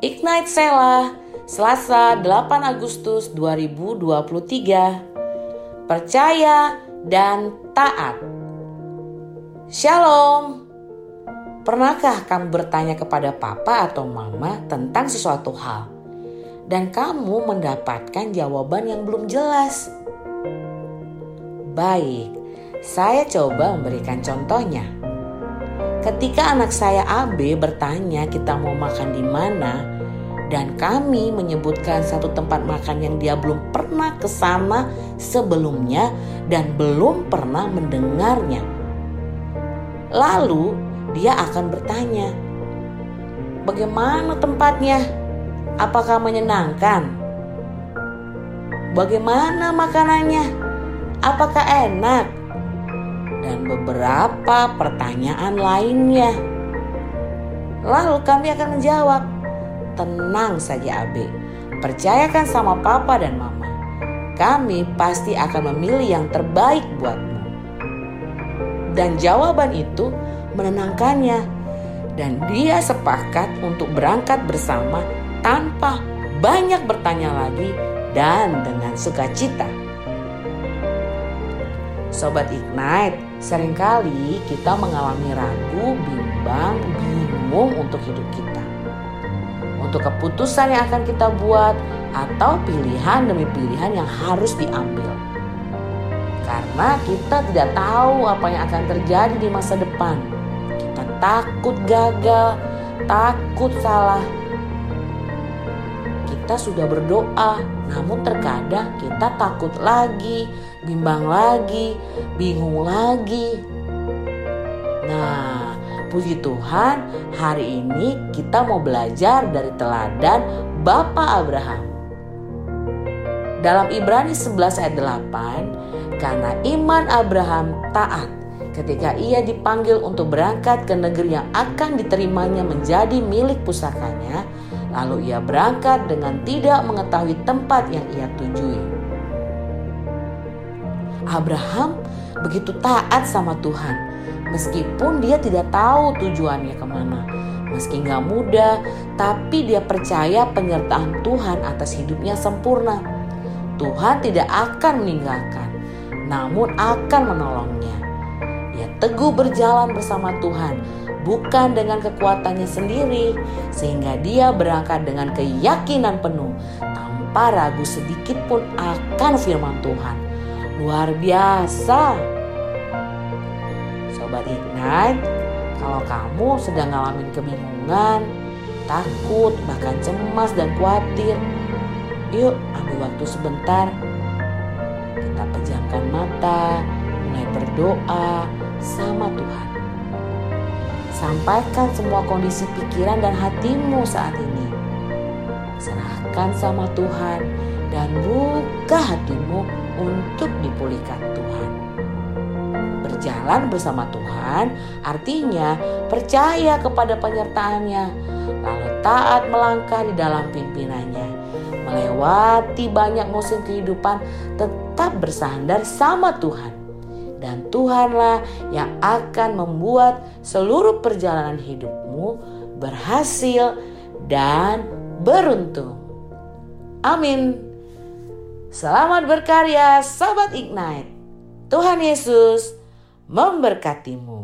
Ignite Sela, Selasa 8 Agustus 2023. Percaya dan taat. Shalom. Pernahkah kamu bertanya kepada papa atau mama tentang sesuatu hal dan kamu mendapatkan jawaban yang belum jelas? Baik, saya coba memberikan contohnya. Ketika anak saya AB bertanya kita mau makan di mana, dan kami menyebutkan satu tempat makan yang dia belum pernah ke sana sebelumnya dan belum pernah mendengarnya. Lalu dia akan bertanya, "Bagaimana tempatnya? Apakah menyenangkan? Bagaimana makanannya? Apakah enak?" Beberapa pertanyaan lainnya. Lalu kami akan menjawab, tenang saja Abe, percayakan sama papa dan mama. Kami pasti akan memilih yang terbaik buatmu. Dan jawaban itu menenangkannya dan dia sepakat untuk berangkat bersama tanpa banyak bertanya lagi dan dengan sukacita. Sobat Ignite, sering kali kita mengalami ragu, bimbang, bingung untuk hidup kita. Untuk keputusan yang akan kita buat atau pilihan demi pilihan yang harus diambil. Karena kita tidak tahu apa yang akan terjadi di masa depan. Kita takut gagal, takut salah. Kita sudah berdoa, namun terkadang kita takut lagi, bimbang lagi, bingung lagi. Nah, puji Tuhan, hari ini kita mau belajar dari teladan Bapak Abraham. Dalam Ibrani 11 ayat 8, karena iman Abraham taat ketika ia dipanggil untuk berangkat ke negeri yang akan diterimanya menjadi milik pusakanya, Lalu ia berangkat dengan tidak mengetahui tempat yang ia tujui. Abraham begitu taat sama Tuhan, meskipun dia tidak tahu tujuannya ke mana. Meski nggak mudah, tapi dia percaya penyertaan Tuhan atas hidupnya sempurna. Tuhan tidak akan meninggalkan, namun akan menolongnya. Dia teguh berjalan bersama Tuhan bukan dengan kekuatannya sendiri, sehingga dia berangkat dengan keyakinan penuh tanpa ragu sedikit pun akan firman Tuhan. Luar biasa, sobat Ignite. Kalau kamu sedang ngalamin kebingungan, takut, bahkan cemas dan khawatir, yuk ambil waktu sebentar. Kita pejamkan mata, mulai berdoa sama Tuhan. Sampaikan semua kondisi pikiran dan hatimu saat ini. Serahkan sama Tuhan dan buka hatimu untuk dipulihkan Tuhan. Berjalan bersama Tuhan artinya percaya kepada penyertaannya, lalu taat melangkah di dalam pimpinannya. Melewati banyak musim kehidupan tetap bersandar sama Tuhan dan Tuhanlah yang akan membuat seluruh perjalanan hidupmu berhasil dan beruntung. Amin. Selamat berkarya, sahabat Ignite. Tuhan Yesus memberkatimu.